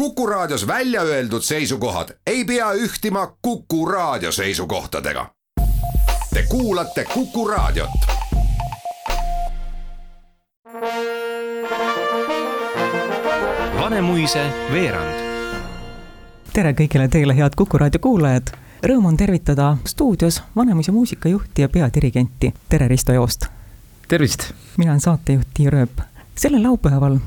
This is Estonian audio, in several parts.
Kuku Raadios välja öeldud seisukohad ei pea ühtima Kuku Raadio seisukohtadega. Te kuulate Kuku Raadiot. Vanemuise veerand. tere kõigile teile, head Kuku raadio kuulajad. Rõõm on tervitada stuudios Vanemuise muusikajuhti ja peadirigenti Tere Risto Joost. tervist! mina olen saatejuht Tiia Rööp. sellel laupäeval,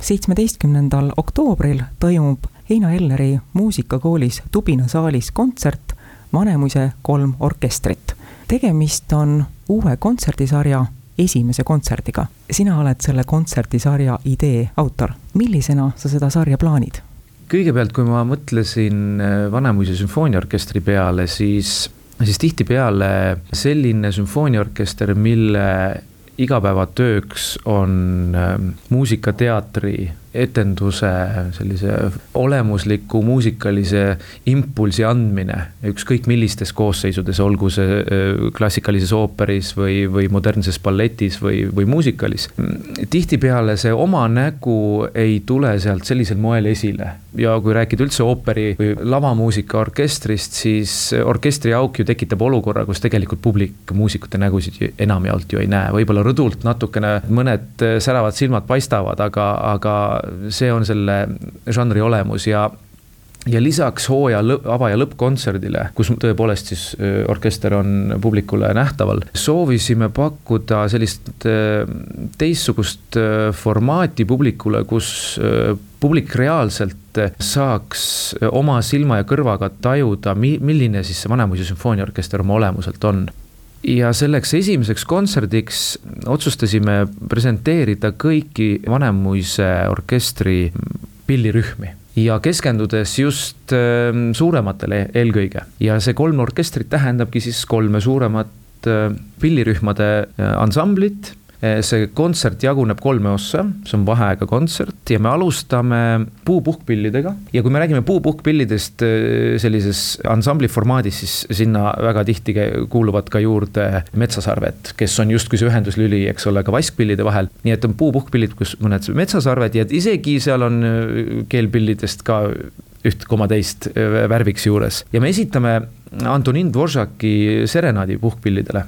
seitsmeteistkümnendal oktoobril toimub Heino Elleri muusikakoolis Tubina saalis kontsert Vanemuise kolm orkestrit. tegemist on uue kontserdisarja esimese kontserdiga. sina oled selle kontserdisarja idee autor. millisena sa seda sarja plaanid? kõigepealt, kui ma mõtlesin äh, Vanemuise sümfooniaorkestri peale, siis, siis tihtipeale selline sümfooniaorkester, mille igapäevatööks on äh, muusikateatri etenduse sellise olemusliku muusikalise impulsi andmine ükskõik millistes koosseisudes, olgu see klassikalises ooperis või, või modernses balletis või, või muusikalis. tihtipeale see oma nägu ei tule sealt sellisel moel esile ja kui rääkida üldse ooperi või lavamuusika orkestrist, siis orkestri auk ju tekitab olukorra, kus tegelikult publik muusikute nägusid enamjaolt ju ei näe, võib-olla rõdult natukene mõned säravad silmad paistavad, aga, aga see on selle žanri olemus ja ja lisaks hooaja lõpp, ava- ja lõppkontserdile, kus tõepoolest siis orkester on publikule nähtaval, soovisime pakkuda sellist teistsugust formaati publikule, kus publik reaalselt saaks oma silma ja kõrvaga tajuda, mi-, milline siis see Vanemuise sümfooniaorkester oma olemuselt on ja selleks esimeseks kontserdiks otsustasime presenteerida kõiki Vanemuise orkestri pillirühmi ja keskendudes just suurematele eelkõige. ja see kolm orkestrit tähendabki siis kolme suuremat pillirühmade ansamblit Eh, see kontsert jaguneb kolme ossa, see on vaheaega kontsert ja me alustame puupuhkpillidega. ja kui me räägime puupuhkpillidest eh, sellises ansambli formaadis, siis sinna väga tihti kuuluvad ka juurde metsasarved, kes on justkui see ühenduslüli, eks ole, ka vaskpillide vahel. nii et on puupuhkpillid, kus mõned metsasarved ja isegi seal on eh, keelpillidest ka üht koma teist värviks juures ja me esitame Antonin Dvoržaki serenaadi puhkpillidele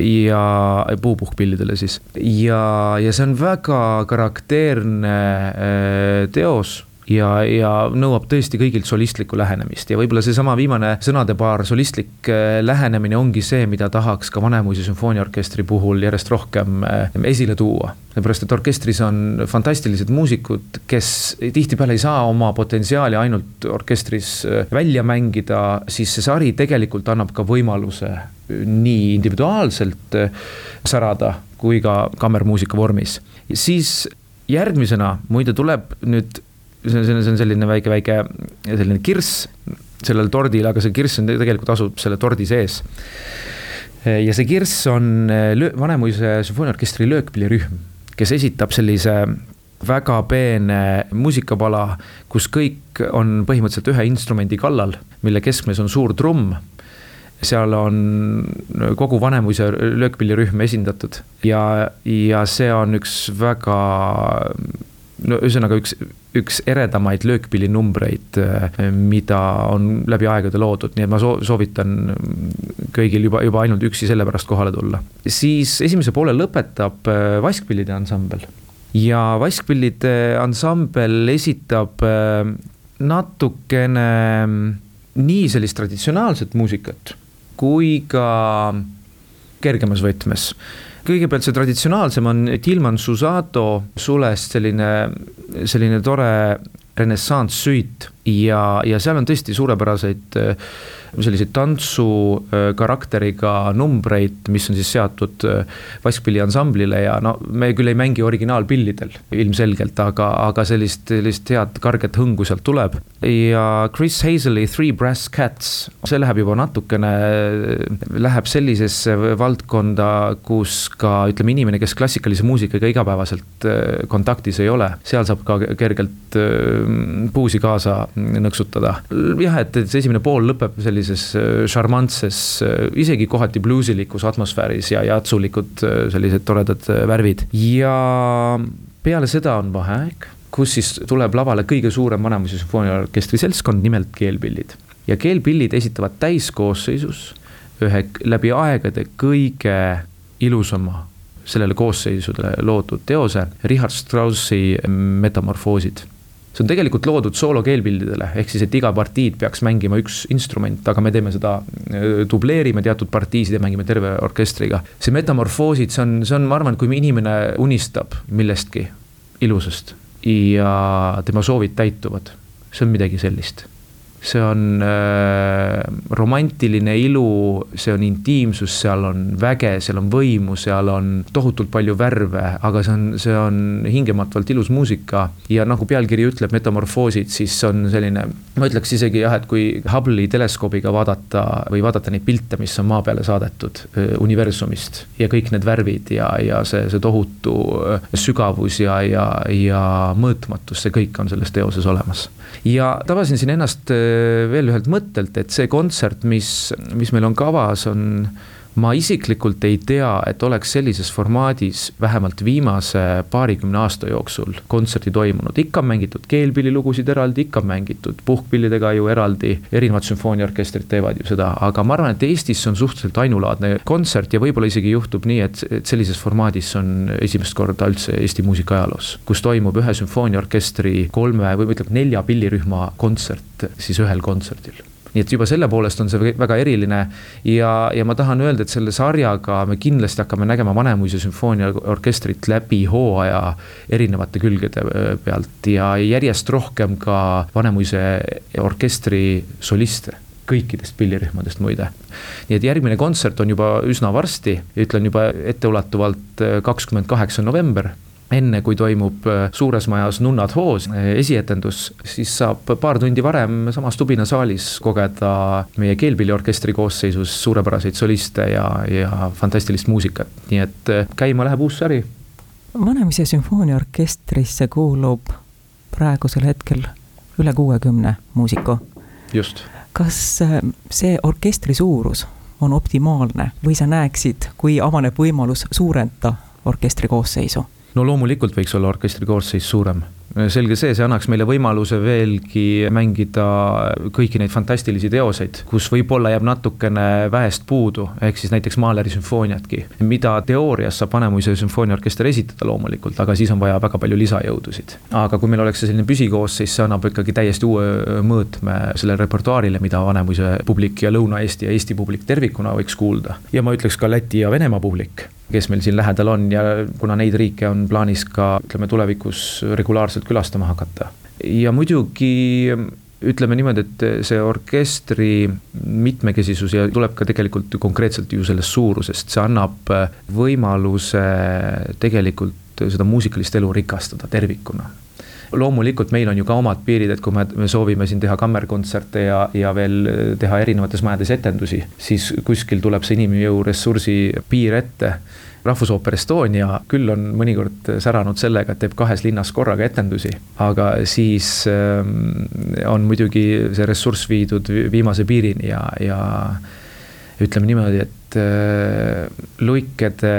ja puupuhkpillidele siis. ja, ja see on väga karakteerne äh, teos ja, ja nõuab tõesti kõigilt solistlikku lähenemist ja võib-olla seesama viimane sõnadepaar, solistlik äh, lähenemine ongi see, mida tahaks ka Vanemuise sümfooniaorkestri puhul järjest rohkem äh, esile tuua. seepärast, et orkestris on fantastilised muusikud, kes tihtipeale ei saa oma potentsiaali ainult orkestris välja mängida, siis see sari tegelikult annab ka võimaluse nii individuaalselt särada kui ka kammermuusika vormis. siis järgmisena muide tuleb nüüd, see on, see on selline väike, väike selline kirss sellel tordil, aga see kirss on tegelikult asub selle tordi sees. ja see kirss on äh, Vanemuise sümfooniaorkestri löökpillirühm, kes esitab sellise väga peene muusikapala, kus kõik on põhimõtteliselt ühe instrumendi kallal, mille keskmes on suur trumm seal on kogu Vanemuise löökpillirühm esindatud ja, ja see on üks väga no ühesõnaga üks, üks eredamaid löökpillinumbreid, mida on läbi aegade loodud, nii et ma soovitan kõigil juba, juba ainult üksi sellepärast kohale tulla. siis esimese poole lõpetab äh, Vaskpillide ansambel ja Vaskpillide ansambel esitab äh, natukene nii sellist traditsionaalset muusikat kui ka kergemas võtmes. Kõigepealt see traditsionaalsem on Tilman Susato sulest selline, selline tore renessanss-süit ja, ja seal on tõesti suurepäraseid selliseid tantsu äh, karakteriga numbreid, mis on siis seatud äh, Vaskpilli ansamblile ja no me küll ei mängi originaalpillidel ilmselgelt, aga, aga sellist, sellist head karget hõngu sealt tuleb. ja Chris Hazeli Three Brass Cats, see läheb juba natukene, läheb sellisesse valdkonda, kus ka ütleme, inimene, kes klassikalise muusikaga igapäevaselt äh, kontaktis ei ole, seal saab ka kergelt puusi kaasa nõksutada. jah, et, et see esimene pool lõpeb sellise sellises äh, šarmantses, äh, isegi kohati bluusilikus atmosfääris ja jatsulikud äh, sellised toredad värvid ja peale seda on vaheaeg kus siis tuleb lavale kõige suurem Vanemuise sümfooniaorkestri seltskond, nimelt keelpillid. ja keelpillid esitavad täiskoosseisus ühe läbi aegade kõige ilusama sellele koosseisule loodud teose, Richard Straussi Metamorfoosid see on tegelikult loodud soolokeelpildidele, ehk siis, et iga partiid peaks mängima üks instrument, aga me teeme seda, äh, dubleerime teatud partiisid ja mängime terve orkestriga. see metamorfoosid, see on, see on, ma arvan, kui inimene unistab millestki ilusast ja tema soovid täituvad, see on midagi sellist see on äh, romantiline ilu, see on intiimsus, seal on väge, seal on võimu, seal on tohutult palju värve, aga see on, see on hingematvalt ilus muusika. ja nagu pealkiri ütleb, metamorfoosid, siis on selline, ma ütleks isegi jah, et kui Hubble'i teleskoobiga vaadata või vaadata neid pilte, mis on maa peale saadetud äh, universumist ja kõik need värvid ja, ja see, see tohutu äh, sügavus ja, ja, ja mõõtmatus, see kõik on selles teoses olemas. ja tabasin siin ennast äh, veel ühelt mõttelt, et see kontsert, mis, mis meil on kavas, on ma isiklikult ei tea, et oleks sellises formaadis vähemalt viimase paarikümne aasta jooksul kontserti toimunud, ikka on mängitud keelpillilugusid eraldi, ikka on mängitud puhkpillidega ju eraldi, erinevad sümfooniaorkestrid teevad ju seda, aga ma arvan, et Eestis on suhteliselt ainulaadne kontsert ja võib-olla isegi juhtub nii, et, et sellises formaadis on esimest korda üldse Eesti muusika ajaloos, kus toimub ühe sümfooniaorkestri kolme või ütleme nelja pillirühma kontsert siis ühel kontserdil nii et juba selle poolest on see väga eriline ja, ja ma tahan öelda, et selle sarjaga me kindlasti hakkame nägema Vanemuise sümfooniaorkestrit läbi hooaja erinevate külgede äh, pealt ja järjest rohkem ka Vanemuise orkestri soliste kõikidest pillirühmadest muide. nii et järgmine kontsert on juba üsna varsti, ütlen juba etteulatuvalt äh, kakskümmend kaheksa november enne kui toimub äh, Suures Majas Nunnad hoos äh, esietendus, siis saab paar tundi varem samas Tubina saalis kogeda meie keelpilliorkestri koosseisus suurepäraseid soliste ja, ja fantastilist muusikat, nii et äh, käima läheb uus sari. Vanemuise sümfooniaorkestrisse kuulub praegusel hetkel üle kuuekümne muusiku. just. kas see orkestri suurus on optimaalne või sa näeksid, kui avaneb võimalus suurendada orkestri koosseisu? No loomulikult võiks olla orkestri koosseis suurem selge see, see annaks meile võimaluse veelgi mängida kõiki neid fantastilisi teoseid, kus võib-olla jääb natukene vähest puudu, ehk siis näiteks Mahleri sümfooniatki, mida teoorias saab Vanemuise sümfooniaorkester esitada loomulikult, aga siis on vaja väga palju lisajõudusid. aga kui meil oleks selline püsikoosseis, see annab ikkagi täiesti uue mõõtme sellele repertuaarile, mida Vanemuise publik ja Lõuna-Eesti ja Eesti publik tervikuna võiks kuulda. ja ma ütleks ka Läti ja Venemaa publik kes meil siin lähedal on ja kuna neid riike on plaanis ka ütleme tulevikus regulaarselt külastama hakata. ja muidugi ütleme niimoodi, et see orkestri mitmekesisus ja tuleb ka tegelikult konkreetselt ju sellest suurusest, see annab võimaluse tegelikult seda muusikalist elu rikastada tervikuna loomulikult meil on ju ka omad piirid, et kui me, me soovime siin teha kammerkontserte ja, ja veel teha erinevates majades etendusi, siis kuskil tuleb see inimjõu ressursi piir ette. Rahvusooper Estonia küll on mõnikord säranud sellega, et teeb kahes linnas korraga etendusi, aga siis ähm, on muidugi see ressurss viidud viimase piirini ja, ja ütleme niimoodi, et Luikede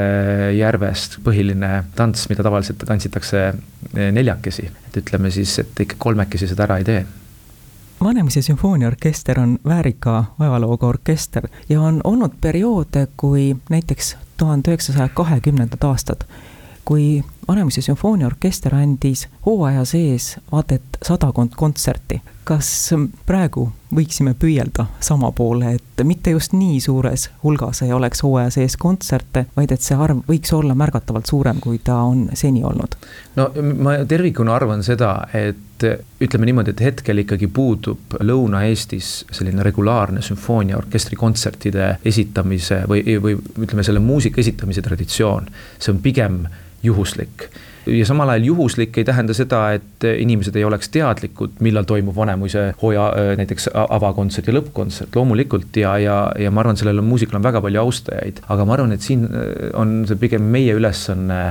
järvest põhiline tants, mida tavaliselt tantsitakse äh, neljakesi, et ütleme siis, et ikka kolmekesi seda ära ei tee. Vanemuise sümfooniaorkester on väärika ajalooga orkester ja on olnud perioode, kui näiteks tuhande üheksasaja kahekümnendad aastad, kui Vanemuise sümfooniaorkester andis hooaja sees vaata et sadakond kontserti. kas praegu võiksime püüelda sama poole, et mitte just nii suures hulgas ei oleks hooaja sees kontserte, vaid et see arv võiks olla märgatavalt suurem, kui ta on seni olnud? no ma tervikuna arvan seda, et ütleme niimoodi, et hetkel ikkagi puudub Lõuna-Eestis selline regulaarne sümfooniaorkestri kontsertide esitamise või, või ütleme, selle muusika esitamise traditsioon. see on pigem juhuslik ja samal ajal juhuslik ei tähenda seda, et inimesed ei oleks teadlikud, millal toimub Vanemuise hooaja näiteks avakontsert ja lõppkontsert, loomulikult ja, ja, ja ma arvan, sellel muusikal on väga palju austajaid, aga ma arvan, et siin on see pigem meie ülesanne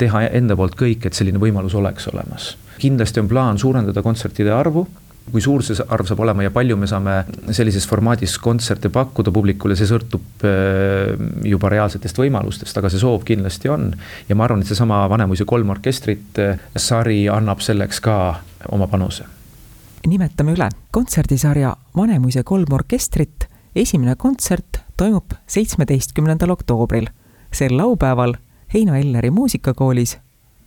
teha enda poolt kõik, et selline võimalus oleks olemas. kindlasti on plaan suurendada kontsertide arvu kui suur see arv saab olema ja palju me saame sellises formaadis kontserte pakkuda publikule, see sõltub äh, juba reaalsetest võimalustest, aga see soov kindlasti on. ja ma arvan, et seesama Vanemuise kolm orkestrit äh, sari annab selleks ka oma panuse. nimetame üle, kontserdisarja Vanemuise kolm orkestrit, esimene kontsert toimub seitsmeteistkümnendal oktoobril, sel laupäeval Heino Elleri muusikakoolis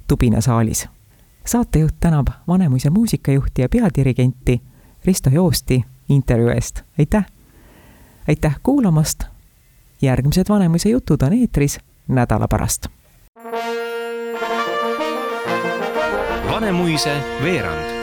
Tubina saalis saatejuht tänab Vanemuise muusikajuhti ja peadirigenti Risto Joosti intervjuu eest, aitäh! aitäh kuulamast! järgmised Vanemuise jutud on eetris nädala pärast. Vanemuise veerand